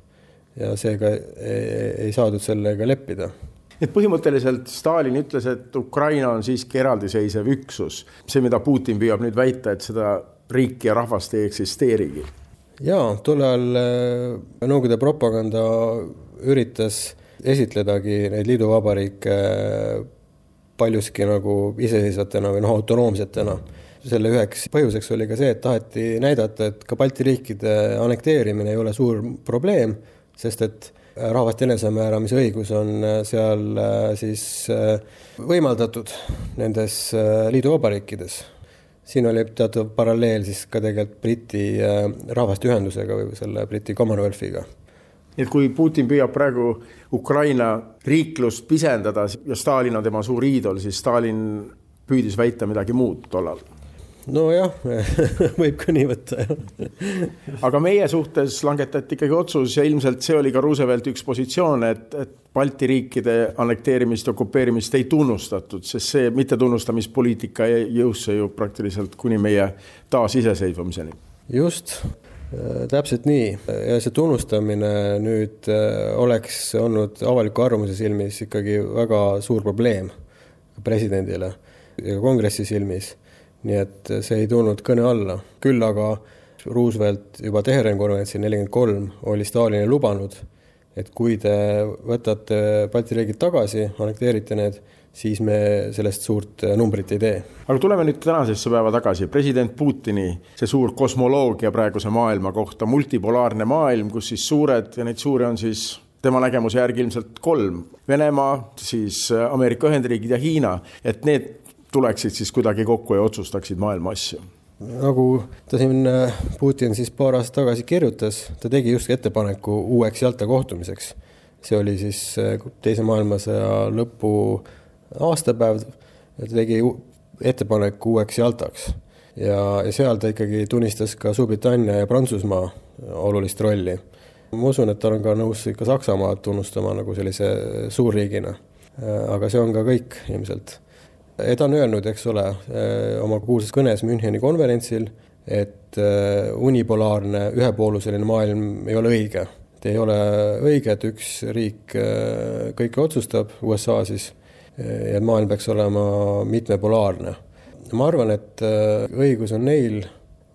ja seega ei, ei saadud sellega leppida. et põhimõtteliselt Stalin ütles, et Ukraina on siiski eraldiseisev üksus, see, mida Putin püüab nüüd väita, et seda riiki ja rahvast ei eksisteerigi. jaa, tol ajal äh, Nõukogude propaganda üritas esitledagi neid liiduvabariike paljuski nagu iseseisvatena või noh, autonoomsetena. selle üheks põhjuseks oli ka see, et taheti näidata, et ka Balti riikide annekteerimine ei ole suur probleem, sest et rahvaste enesemääramise õigus on seal äh, siis äh, võimaldatud nendes äh, liiduvabariikides. siin oli teatav paralleel siis ka tegelikult Briti rahvaste ühendusega või selle Briti Commonwealthiga et kui Putin püüab praegu Ukraina riiklust pisendada ja Stalin on tema suur iidol, siis Stalin püüdis väita midagi muud tollal. Nojah <laughs> võib ka nii võtta, jah. aga meie suhtes langetati ikkagi otsus ja ilmselt see oli ka Roosevelti üks positsioon, et, et Balti riikide annekteerimist ja okupeerimist ei tunnustatud, sest see mittetunnustamispoliitika jäi jõusse ju praktiliselt kuni meie taasiseseisvumiseni. just täpselt nii ja see tunnustamine nüüd äh, oleks olnud avaliku arvamuse silmis ikkagi väga suur probleem presidendile ja kongressi silmis. Nii et see ei tulnud kõne alla, küll aga Roosevelt juba Teherani konverentsil nelikümmend kolm oli Stalinile lubanud, et kui te võtate Balti riigid tagasi, annekteerite need siis me sellest suurt numbrit ei tee. aga tuleme nüüd tänasesse päeva tagasi, president Putini see suur kosmoloogia praeguse maailma kohta, multipolaarne maailm, kus siis suured ja neid suuri on siis tema nägemuse järgi ilmselt kolm, Venemaa, siis Ameerika Ühendriigid ja Hiina, et need tuleksid siis kuidagi kokku ja otsustaksid maailma asju nagu ta siin, äh, Putin siis paar aastat tagasi kirjutas, ta tegi just ettepaneku uueks Jalta kohtumiseks. see oli siis teise maailmasõja lõpu aastapäev, ta tegi ettepaneku uueks Jaltaks ja, ja seal ta ikkagi tunnistas ka Suurbritannia ja Prantsusmaa olulist rolli. ma usun, et ta on ka nõus ikka Saksamaad tunnustama nagu sellise suurriigina. aga see on ka kõik ilmselt. Ta on öelnud, eks ole, oma kuulsas kõnes Müncheni konverentsil, et unipolaarne ühepooluseline maailm ei ole õige. ei ole õige, et üks riik kõike otsustab, USA siis ja maailm peaks olema mitmepolaarne. ma arvan, et äh, õigus on neil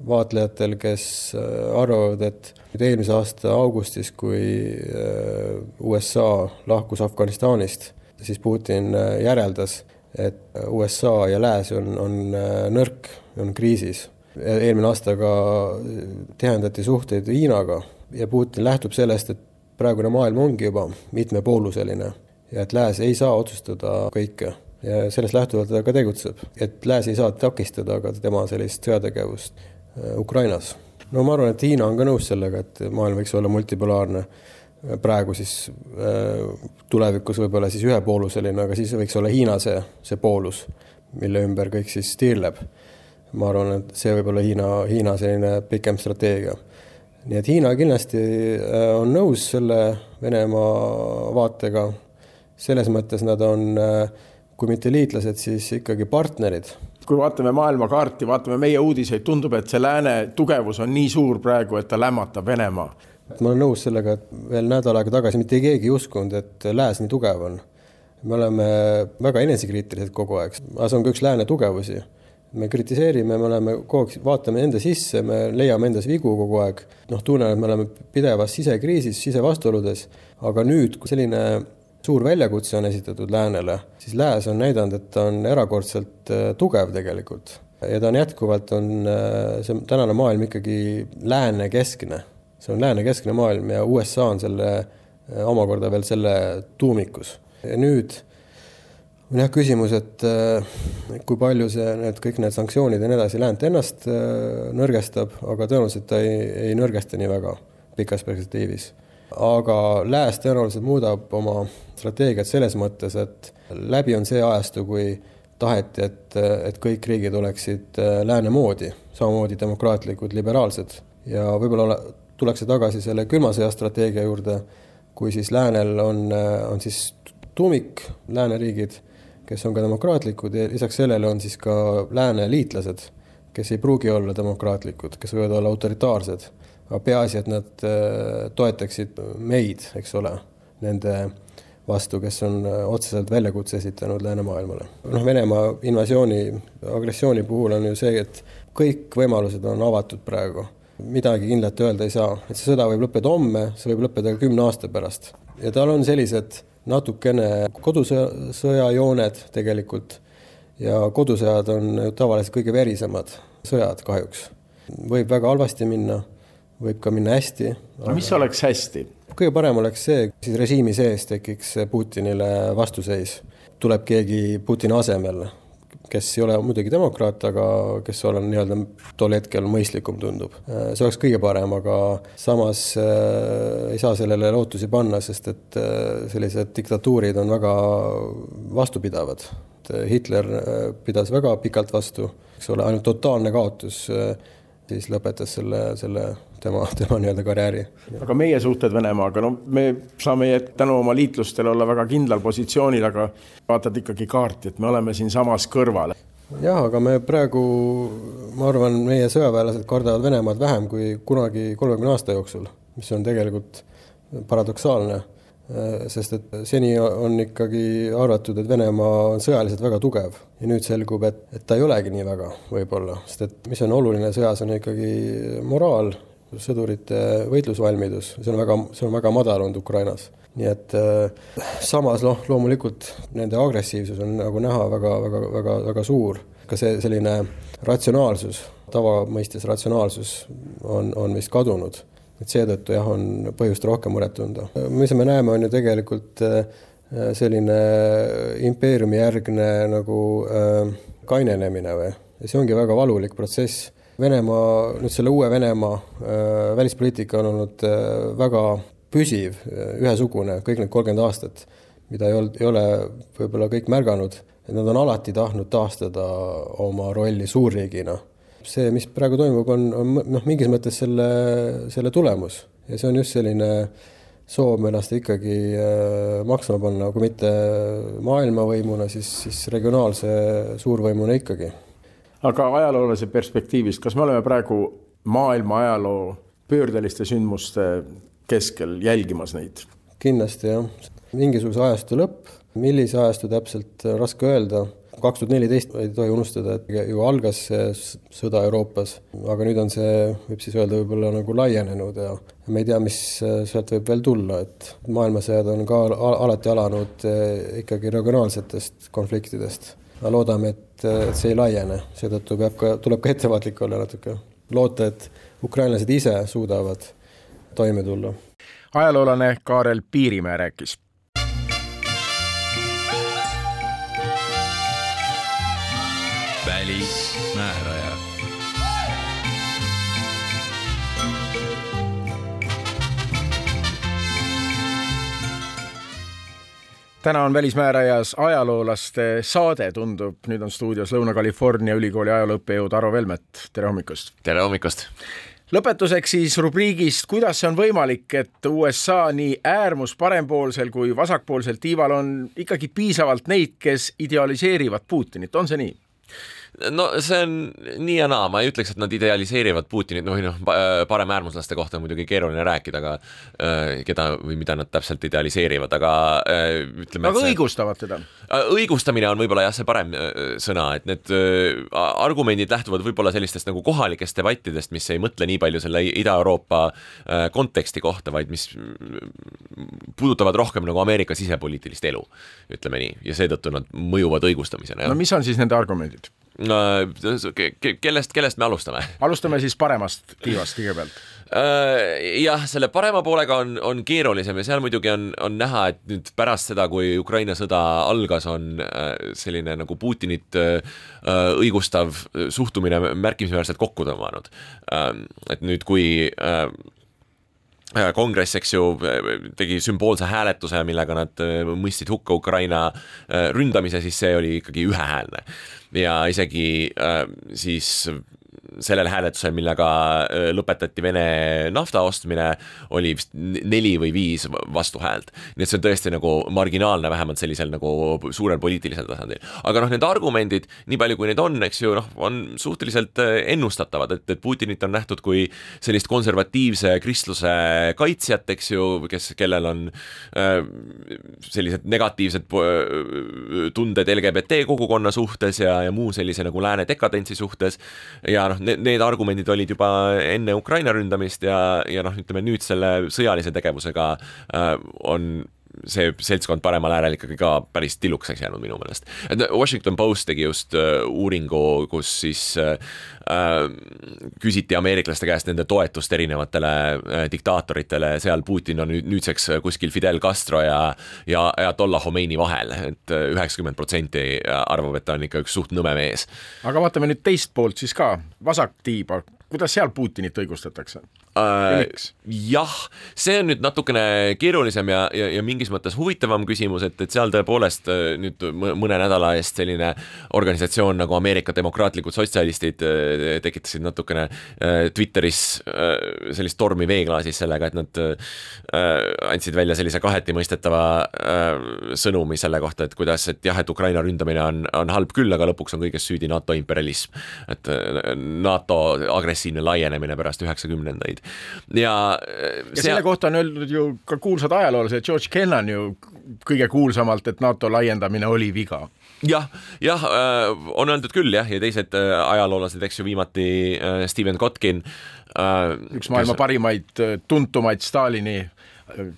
vaatlejatel, kes äh, arvavad, et nüüd eelmise aasta augustis, kui äh, USA lahkus Afganistanist, siis Putin järeldas, et USA ja Lääs on, on nõrk, on kriisis. eelmine aasta ka tihendati suhteid Hiinaga ja Putin lähtub sellest, et praegune maailm ongi juba mitmepooluseline ja et lääs ei saa otsustada kõike ja sellest lähtuvalt ta ka tegutseb, et lääs ei saa takistada ka tema sellist sõjategevust äh, Ukrainas. no ma arvan, et Hiina on ka nõus sellega, et maailm võiks olla multipolaarne, praegu siis äh, tulevikus võib-olla siis ühepooluseline, aga siis võiks olla Hiina see, see poolus, mille ümber kõik siis tiirleb. ma arvan, et see võib olla Hiina, Hiina selline pikem strateegia nii et Hiina kindlasti äh, on nõus selle Venemaa vaatega, selles mõttes nad on, kui mitte liitlased, siis ikkagi partnerid kui vaatame maailmakaarti, vaatame meie uudiseid, tundub, et see lääne tugevus on nii suur praegu, et ta lämmatab Venemaa. Ma olen nõus sellega, et veel nädal aega tagasi mitte keegi ei uskunud, et lääs nii tugev on. me oleme väga enesekriitilised kogu aeg, aga see on ka üks lääne tugevusi. me kritiseerime, me oleme kogu aeg, vaatame enda sisse, me leiame endas vigu kogu aeg, noh, tunnen, et me oleme pidevas sisekriisis, sisevastuoludes, aga nüüd, kui selline suur väljakutse on esitatud läänele, siis lääs on näidanud, et ta on erakordselt äh, tugev tegelikult ja ta on jätkuvalt, on äh, see tänane maailm ikkagi lääne-keskne. See on lääne-keskne maailm ja USA on selle äh, omakorda veel selle tuumikus. nüüd on jah küsimus, et kui palju see, need kõik need sanktsioonid ja nii edasi läänt ennast nõrgestab, aga tõenäoliselt ta ei, ei nõrgesta nii väga pikas perspektiivis aga Lääs tõenäoliselt muudab oma strateegiat selles mõttes, et läbi on see ajastu, kui taheti, et, et kõik riigid oleksid lääne moodi, samamoodi demokraatlikud, liberaalsed ja võib-olla tullakse tagasi selle külma sõja strateegia juurde, kui siis läänel on, on siis tuumik lääneriigid, kes on ka demokraatlikud ja lisaks sellele on siis ka lääne liitlased, kes ei pruugi olla demokraatlikud, kes võivad olla autoritaarsed aga peaasi, et nad äh, toetaksid meid, eks ole, nende vastu, kes on äh, otseselt väljakutse esitanud läänemaailmale. noh, Venemaa invasiooni, agressiooni puhul on ju see, et kõik võimalused on avatud praegu. Midagi kindlat öelda ei saa, et see sõda võib lõppeda homme, see võib lõppeda ka kümne aasta pärast. ja tal on sellised natukene kodusõjajooned tegelikult ja kodusõjad on tavaliselt kõige verisemad sõjad kahjuks. võib väga halvasti minna võib ka minna hästi. no mis oleks hästi? kõige parem oleks see, siis režiimi sees tekiks Putinile vastuseis. tuleb keegi Putini asemel, kes ei ole muidugi demokraat, aga kes on nii-öelda tol hetkel mõistlikum tundub. see oleks kõige parem, aga samas äh, ei saa sellele lootusi panna, sest et äh, sellised diktatuurid on väga vastupidavad. Hitler äh, pidas väga pikalt vastu, eks ole, ainult totaalne kaotus äh, siis lõpetas selle, selle tema, tema nii-öelda karjääri. aga meie suhted Venemaaga, no me saame tänu oma liitlustele olla väga kindlal positsioonil, aga vaatad ikkagi kaarti, et me oleme siinsamas kõrval. jah, aga me praegu, ma arvan, meie sõjaväelased kardavad Venemaad vähem kui kunagi kolmekümne aasta jooksul, mis on tegelikult paradoksaalne sest et seni on ikkagi arvatud, et Venemaa on sõjaliselt väga tugev ja nüüd selgub, et, et ta ei olegi nii väga võib-olla, sest et mis on oluline sõjas, on ikkagi moraal, sõdurite võitlusvalmidus, see on väga, see on väga madal olnud Ukrainas. nii et äh, samas noh, loomulikult nende agressiivsus on nagu näha väga, väga, väga, väga suur, ka see selline ratsionaalsus, tavamõistes ratsionaalsus on, on vist kadunud et seetõttu jah, on põhjust rohkem muret tunda. mis me näeme, on ju tegelikult äh, selline impeeriumi järgne nagu äh, kainenemine või, ja see ongi väga valulik protsess. Venemaa, nüüd selle uue Venemaa äh, välispoliitika on olnud äh, väga püsiv, äh, ühesugune kõik need kolmkümmend aastat, mida ei olnud, ei ole võib-olla kõik märganud, et nad on alati tahtnud taastada oma rolli suurriigina see, mis praegu toimub, on, on noh, mingis mõttes selle, selle tulemus ja see on just selline soov ennast ikkagi maksma panna, kui mitte maailmavõimuna, siis, siis regionaalse suurvõimuna ikkagi. Aga ajaloolase perspektiivist, kas me oleme praegu maailma ajaloo pöördeliste sündmuste keskel jälgimas neid? kindlasti jah, mingisuguse ajastu lõpp, millise ajastu täpselt, raske öelda kaks tuhat neliteist ei tohi unustada, et ju algas see sõda Euroopas, aga nüüd on see, võib siis öelda, võib-olla nagu laienenud ja me ei tea, mis sealt võib veel tulla, et maailmasõjad on ka alati alanud eh, ikkagi regionaalsetest konfliktidest. Aga loodame, et, et see ei laiene, seetõttu peab ka, tuleb ka ettevaatlik olla natuke. loota, et ukrainlased ise suudavad toime tulla. ajaloolane Kaarel Piirimäe rääkis täna on Välismäärajas ajaloolaste saade, tundub, nüüd on stuudios Lõuna-California ülikooli ajalooõppejõud Aro Velmet, tere hommikust! tere hommikust! lõpetuseks siis rubriigist, kuidas see on võimalik, et USA nii äärmus parempoolsel kui vasakpoolsel tiival on ikkagi piisavalt neid, kes idealiseerivad Putinit, on see nii? No see on nii ja naa, ma ei ütleks, et nad idealiseerivad Putinit, noh, noh paremäärmuslaste kohta on muidugi keeruline rääkida, aga äh, keda või mida nad täpselt idealiseerivad, aga äh, ütleme. aga see, õigustavad teda? Õigustamine on võib-olla jah, see parem sõna, et need argumendid lähtuvad võib-olla sellistest nagu kohalikest debattidest, mis ei mõtle nii palju selle Ida-Euroopa konteksti kohta, vaid mis puudutavad rohkem nagu Ameerika sisepoliitilist elu, ütleme nii, ja seetõttu nad mõjuvad õigustamisena. no mis on siis nende argumendid? Kellest, kellest me alustame? alustame siis paremast tiivast kõigepealt. Äh, jah, selle parema poolega on, on keerulisem ja seal muidugi on, on näha, et nüüd pärast seda, kui Ukraina sõda algas, on äh, selline nagu Putinit äh, õigustav suhtumine märkimisväärselt kokku tõmmanud. et nüüd, kui kongress, eks ju, tegi sümboolse hääletuse, millega nad mõistsid hukka Ukraina ründamise, siis see oli ikkagi ühehäälne. Ja isegi äh, siis sellel hääletusel, millega lõpetati Vene nafta ostmine, oli vist neli või viis vastuhäält. nii et see on tõesti nagu marginaalne, vähemalt sellisel nagu suurel poliitilisel tasandil. aga noh, need argumendid, nii palju kui neid on, eks ju, noh, on suhteliselt ennustatavad, et, et Putinit on nähtud kui sellist konservatiivse kristluse kaitsjat, eks ju, kes, kellel on äh, sellised negatiivsed tunded LGBT kogukonna suhtes ja, ja muu sellise nagu lääne dekadentsi suhtes ja noh, need, need argumendid olid juba enne Ukraina ründamist ja, ja noh, ütleme nüüd selle sõjalise tegevusega äh, on see seltskond paremal äärel ikkagi ka päris tillukeseks jäänud minu meelest. et Washington Post tegi just uh, uuringu, kus siis uh, küsiti ameeriklaste käest nende toetust erinevatele uh, diktaatoritele, seal Putin on nüüd nüüdseks kuskil Fidel Castro ja, ja Ayatollah Khomeini vahel et, et üheksakümmend protsenti arvab, et ta on ikka üks suht nõme mees. aga vaatame nüüd teist poolt siis ka, vasaktiiba, kuidas seal Putinit õigustatakse? Äh,. jah, see on nüüd natukene keerulisem ja, ja, ja mingis mõttes huvitavam küsimus, et, et seal tõepoolest äh, nüüd mõne nädala eest selline organisatsioon nagu Ameerika demokraatlikud sotsialistid äh, tekitasid natukene äh, Twitteris sellist tormi veeklaasis sellega, et nad andsid välja sellise kaheti mõistetava sõnumi selle kohta, et kuidas, et jah, et Ukraina ründamine on, on halb küll, aga lõpuks on kõiges süüdi NATO imperialism. et NATO agressiivne laienemine pärast üheksakümnendaid ja ja selle kohta on öeldud ju ka kuulsad ajaloolased, George Kennan ju kõige kuulsamalt, et NATO laiendamine oli viga jah, jah, äh, on öeldud küll jah, ja teised äh, ajaloolased, eks ju, viimati äh, Steven Kotkin. üks maailma kes... parimaid, tuntumaid Stalini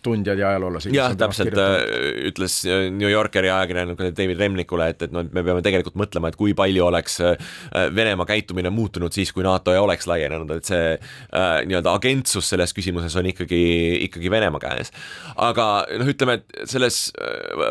tundjad ja ajaloolased. jah, täpselt äh, ütles äh, New Yorkeri ajakirjanikule David Remnikule, et, et noh, me peame tegelikult mõtlema, et kui palju oleks äh, Venemaa käitumine muutunud siis, kui NATO ei oleks laienenud, et see äh, nii-öelda agentsus selles küsimuses on ikkagi, ikkagi Venemaa käes. aga noh, ütleme, et selles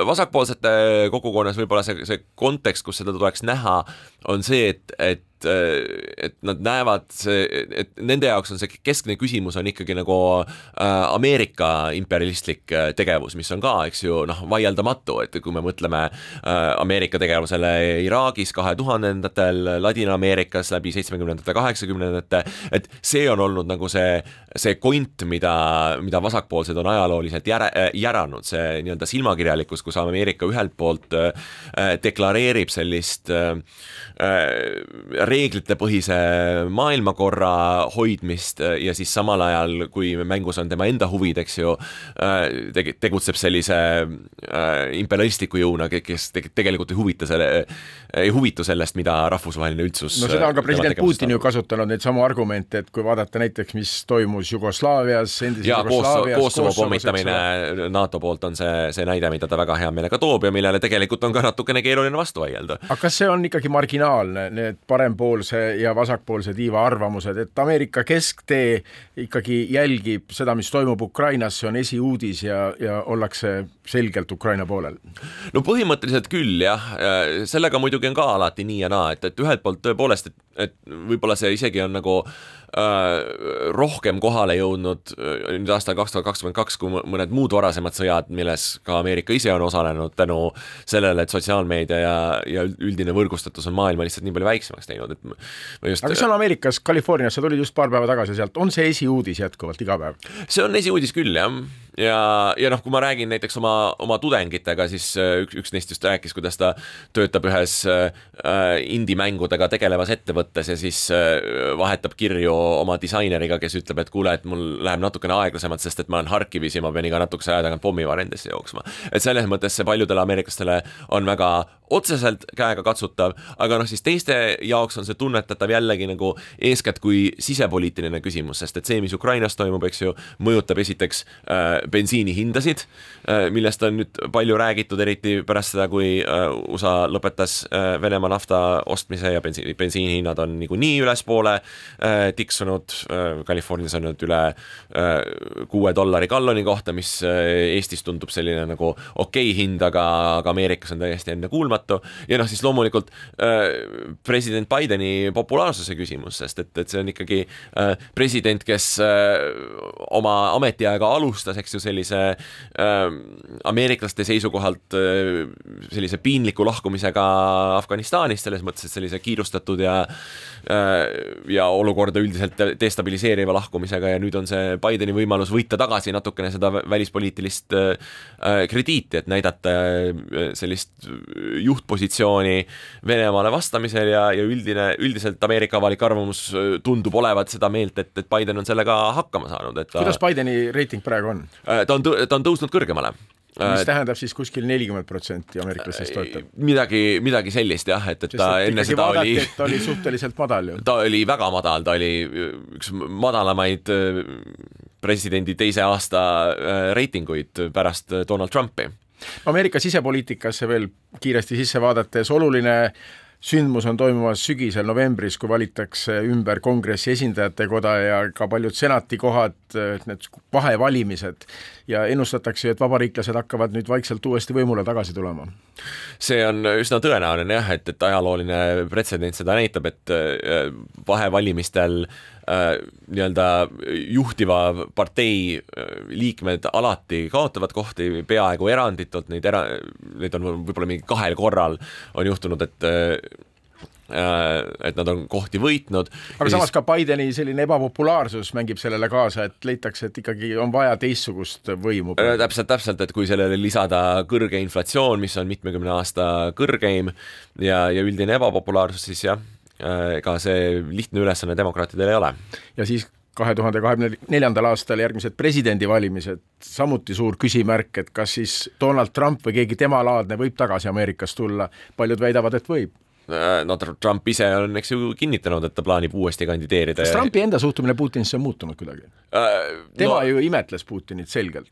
vasakpoolsete kogukonnas võib-olla see, see kontekst, kus seda tuleks näha, on see, et, et et nad näevad, et nende jaoks on see keskne küsimus on ikkagi nagu äh, Ameerika imperialistlik äh, tegevus, mis on ka, eks ju, noh, vaieldamatu, et kui me mõtleme äh, Ameerika tegevusele Iraagis kahe tuhandendatel, Ladina-Ameerikas läbi seitsmekümnendate, kaheksakümnendate, et see on olnud nagu see, see kont, mida, mida vasakpoolsed on ajalooliselt järe, järanud, see nii-öelda silmakirjalikkus, kus Ameerika ühelt poolt deklareerib sellist äh, reeglitepõhise maailmakorra hoidmist äh, ja siis samal ajal, kui mängus on tema enda huvid, eks ju, äh, tege-, tegutseb sellise äh, imperialistliku jõuna, kes tegelikult ei huvita selle, ei huvitu sellest, mida rahvusvaheline üldsus no seda on ka president Putin ju kasutanud, neid samu argumente, et kui vaadata näiteks, mis toimus Jugoslaavias, endises jaa, Jugoslaavias Kosovo pommitamine NATO poolt on see, see näide, mida ta väga hea meelega toob ja millele tegelikult on ka natukene keeruline vastu vaielda. aga kas see on ikkagi marginaalne, need parempoolse ja vasakpoolse tiiva arvamused, et Ameerika kesktee ikkagi jälgib seda, mis toimub Ukrainas, see on esiuudis ja, ja ollakse selgelt Ukraina poolel? no põhimõtteliselt küll jah, sellega muidugi on ka alati nii ja naa, et, et ühelt poolt tõepoolest, et, et võib-olla see isegi on nagu äh, rohkem kohale jõudnud äh, nüüd aastal kaks tuhat kakskümmend kaks kui mõned muud varasemad sõjad, milles ka Ameerika ise on osalenud tänu sellele, et sotsiaalmeedia ja, ja üldine võrgustatus on maailma lihtsalt nii palju väiksemaks teinud, et just... aga kas on Ameerikas, Californias, sa tulid just paar päeva tagasi sealt, on see esiuudis jätkuvalt iga päev? see on esiuudis küll, jah ja, ja noh, kui ma räägin näiteks oma, oma tudengitega, siis äh, üks, üks neist just rääkis, kuidas ta töötab ühes äh, indie-mängudega tegelevas ettevõttes ja siis äh, vahetab kirju oma disaineriga, kes ütleb, et kuule, et mul läheb natukene aeglasemalt, sest et ma olen Harkivis ja ma pean iga natukese aja tagant pommivarendisse jooksma. et selles mõttes see paljudele ameeriklastele on väga otseselt käega katsutav, aga noh, siis teiste jaoks on see tunnetatav jällegi nagu eeskätt kui sisepoliitiline küsimus, sest et see, mis Ukrainas toimub, eks ju, mõjutab esiteks äh, bensiinihindasid äh,, millest on nüüd palju räägitud, eriti pärast seda, kui äh, USA lõpetas äh, Venemaa nafta ostmise ja bensiini, bensiinihinnad on niikuinii ülespoole tiksunud Californias on nüüd üle kuue dollari galloni kohta, mis Eestis tundub selline nagu okei okay hind, aga, aga Ameerikas on täiesti ennekuulmatu. Ja noh, siis loomulikult president Bideni populaarsuse küsimus, sest et, et see on ikkagi president, kes oma ametiaega alustas, eks ju, sellise äh, ameeriklaste seisukohalt äh, sellise piinliku lahkumisega Afganistanist, selles mõttes, et sellise kiirustatud ja äh, ja olukorda üldiselt destabiliseeriva lahkumisega ja nüüd on see Bideni võimalus võita tagasi natukene seda välispoliitilist äh, krediiti, et näidata äh, sellist juhtpositsiooni Venemaale vastamisel ja, ja üldine, üldiselt Ameerika avalik arvamus äh, tundub olevat seda meelt, et, et Biden on sellega hakkama saanud, et ta... kuidas Bideni reiting praegu on? Äh, ta on, ta on tõusnud kõrgemale mis äh, tähendab siis kuskil nelikümmend protsenti ameeriklastest toetab? midagi, midagi sellist jah, et, et Sest, ta et enne seda vaadati, oli ta <laughs> oli suhteliselt madal ju. ta oli väga madal, ta oli üks madalamaid presidendi teise aasta reitinguid pärast Donald Trumpi Ameerika sisepoliitikasse veel kiiresti sisse vaadates, oluline sündmus on toimumas sügisel novembris, kui valitakse ümber kongressi esindajate koda ja ka paljud senati kohad, need vahevalimised ja ennustatakse, et vabariiklased hakkavad nüüd vaikselt uuesti võimule tagasi tulema. see on üsna tõenäoline jah, et, et ajalooline pretsedent seda näitab, et äh, vahevalimistel äh, Äh, nii-öelda juhtiva partei äh, liikmed alati kaotavad kohti peaaegu eranditult, neid era-, neid on võib-olla mingi kahel korral on juhtunud, et äh, et nad on kohti võitnud. aga samas siis... ka Bideni selline ebapopulaarsus mängib sellele kaasa, et leitakse, et ikkagi on vaja teistsugust võimu. täpselt, täpselt, et kui sellele lisada kõrge inflatsioon, mis on mitmekümne aasta kõrgeim ja, ja üldine ebapopulaarsus, siis jah Äh, ega see lihtne ülesanne demokraatidel ei ole. ja siis kahe tuhande kahekümne neljandal aastal järgmised presidendivalimised, samuti suur küsimärk, et kas siis Donald Trump või keegi temalaadne võib tagasi Ameerikas tulla, paljud väidavad, et võib äh, no Trump ise on, eks ju, kinnitanud, et ta plaanib uuesti kandideerida. kas Trumpi enda suhtumine Putinisse on muutunud kuidagi äh,? tema no... ju imetles Putinit selgelt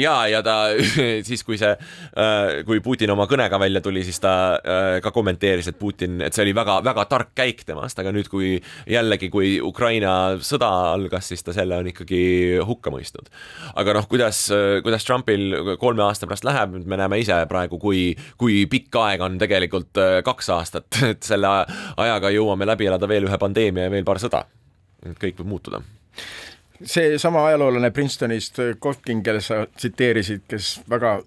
ja, ja ta <laughs> siis, kui see, äh, kui Putin oma kõnega välja tuli, siis ta äh, ka kommenteeris, et Putin, et see oli väga-väga tark käik temast, aga nüüd, kui jällegi, kui Ukraina sõda algas, siis ta selle on ikkagi hukka mõistnud. aga noh, kuidas, kuidas Trumpil kolme aasta pärast läheb, me näeme ise praegu, kui, kui pikk aeg on tegelikult äh, kaks aastat, <laughs> et selle ajaga jõuame läbi elada veel ühe pandeemia ja veel paar sõda. kõik võib muutuda seesama ajaloolane Princetonist, Kotkin, kelle sa tsiteerisid, kes väga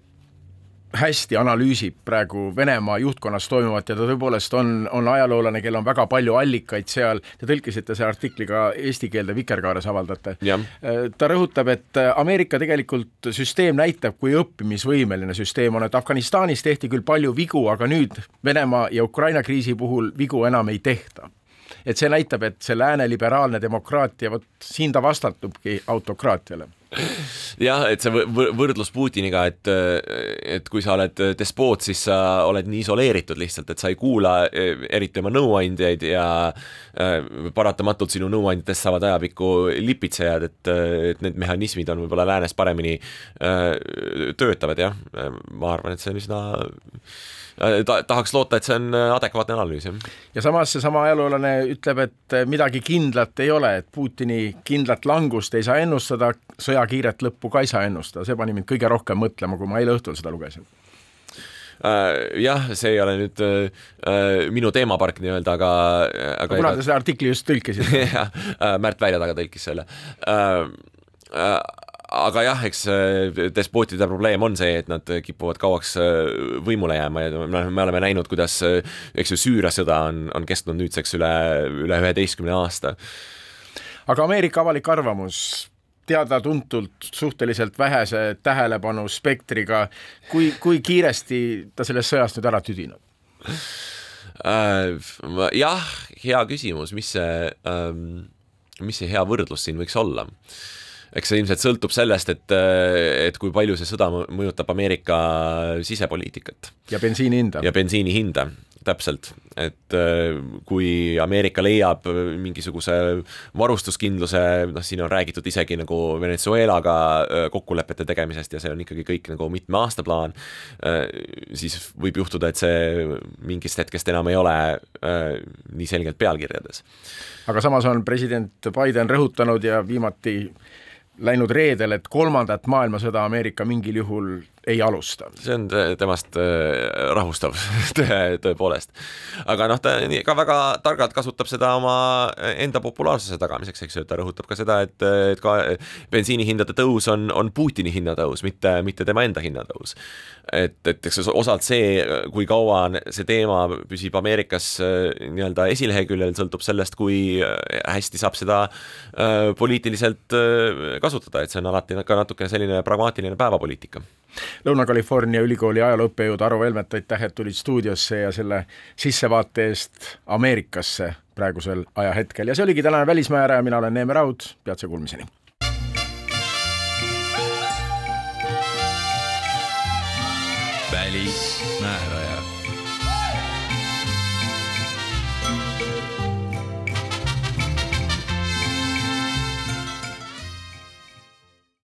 hästi analüüsib praegu Venemaa juhtkonnas toimuvat ja ta tõepoolest on, on ajaloolane, kellel on väga palju allikaid seal, te tõlkisite selle artikli ka eesti keelde, Vikerkaares avaldate. ta rõhutab, et Ameerika tegelikult süsteem näitab, kui õppimisvõimeline süsteem on, et Afganistanis tehti küll palju vigu, aga nüüd Venemaa ja Ukraina kriisi puhul vigu enam ei tehta et see näitab, et see lääne liberaalne demokraatia, vot siin ta vastandubki autokraatiale jah, et see võrdlus Putiniga, et, et kui sa oled despoot, siis sa oled nii isoleeritud lihtsalt, et sa ei kuula eriti oma nõuandjaid ja äh, paratamatult sinu nõuandjatest saavad ajapikku lipitsejad, et, et need mehhanismid on võib-olla läänes paremini äh, töötavad, jah. ma arvan, et see on üsna ta, tahaks loota, et see on äh, adekvaatne analüüs, jah. ja samas seesama ajaloolane ütleb, et äh, midagi kindlat ei ole, et Putini kindlat langust ei saa ennustada, sõja kiiret lõppu ka ei saa ennustada, see pani mind kõige rohkem mõtlema, kui ma eile õhtul seda lugesin jah, see ei ole nüüd minu teemapark nii-öelda, aga, aga. kuna te selle artikli just tõlkisite <laughs> jah, Märt Välja taga tõlkis selle aga jah, eks despootide probleem on see, et nad kipuvad kauaks võimule jääma ja noh, me oleme näinud, kuidas eks ju Süüria sõda on, on kestnud nüüdseks üle, üle üheteistkümne aasta. aga Ameerika avalik arvamus teada-tuntult suhteliselt vähese tähelepanu spektriga, kui, kui kiiresti ta sellest sõjast nüüd ära tüdinud? Äh, jah, hea küsimus, mis see, ähm, mis see hea võrdlus siin võiks olla? Eks see ilmselt sõltub sellest, et, et kui palju see sõda mõjutab Ameerika sisepoliitikat. ja bensiini hinda. ja bensiini hinda, täpselt, et äh, kui Ameerika leiab mingisuguse varustuskindluse, noh, siin on räägitud isegi nagu Venezuelaga äh, kokkulepete tegemisest ja see on ikkagi kõik nagu mitme aasta plaan, äh, siis võib juhtuda, et see mingist hetkest enam ei ole nii selgelt pealkirjades. aga samas on president Biden rõhutanud ja viimati läinud reedel, et kolmandat maailmasõda Ameerika mingil juhul ei alusta. see on temast äh, rahustav <laughs> tõe, tõepoolest. aga noh, ta ka väga targalt kasutab seda oma enda populaarsuse tagamiseks, eks ju, ta rõhutab ka seda, et, et ka bensiinihindade tõus on, on Putini hinnatõus, mitte, mitte tema enda hinnatõus. et, et eks osalt see, kui kaua see teema püsib Ameerikas äh, nii-öelda esileheküljel, sõltub sellest, kui hästi saab seda äh, poliitiliselt äh, kasutada, et see on alati ka natukene selline pragmaatiline päevapoliitika Lõuna-California ülikooli ajalooõppejõud Aro Velmet, aitäh, et tulid stuudiosse ja selle sissevaate eest Ameerikasse praegusel ajahetkel ja see oligi tänane Välismääraja, mina olen Neeme Raud, peatse kuulmiseni. välismääraja.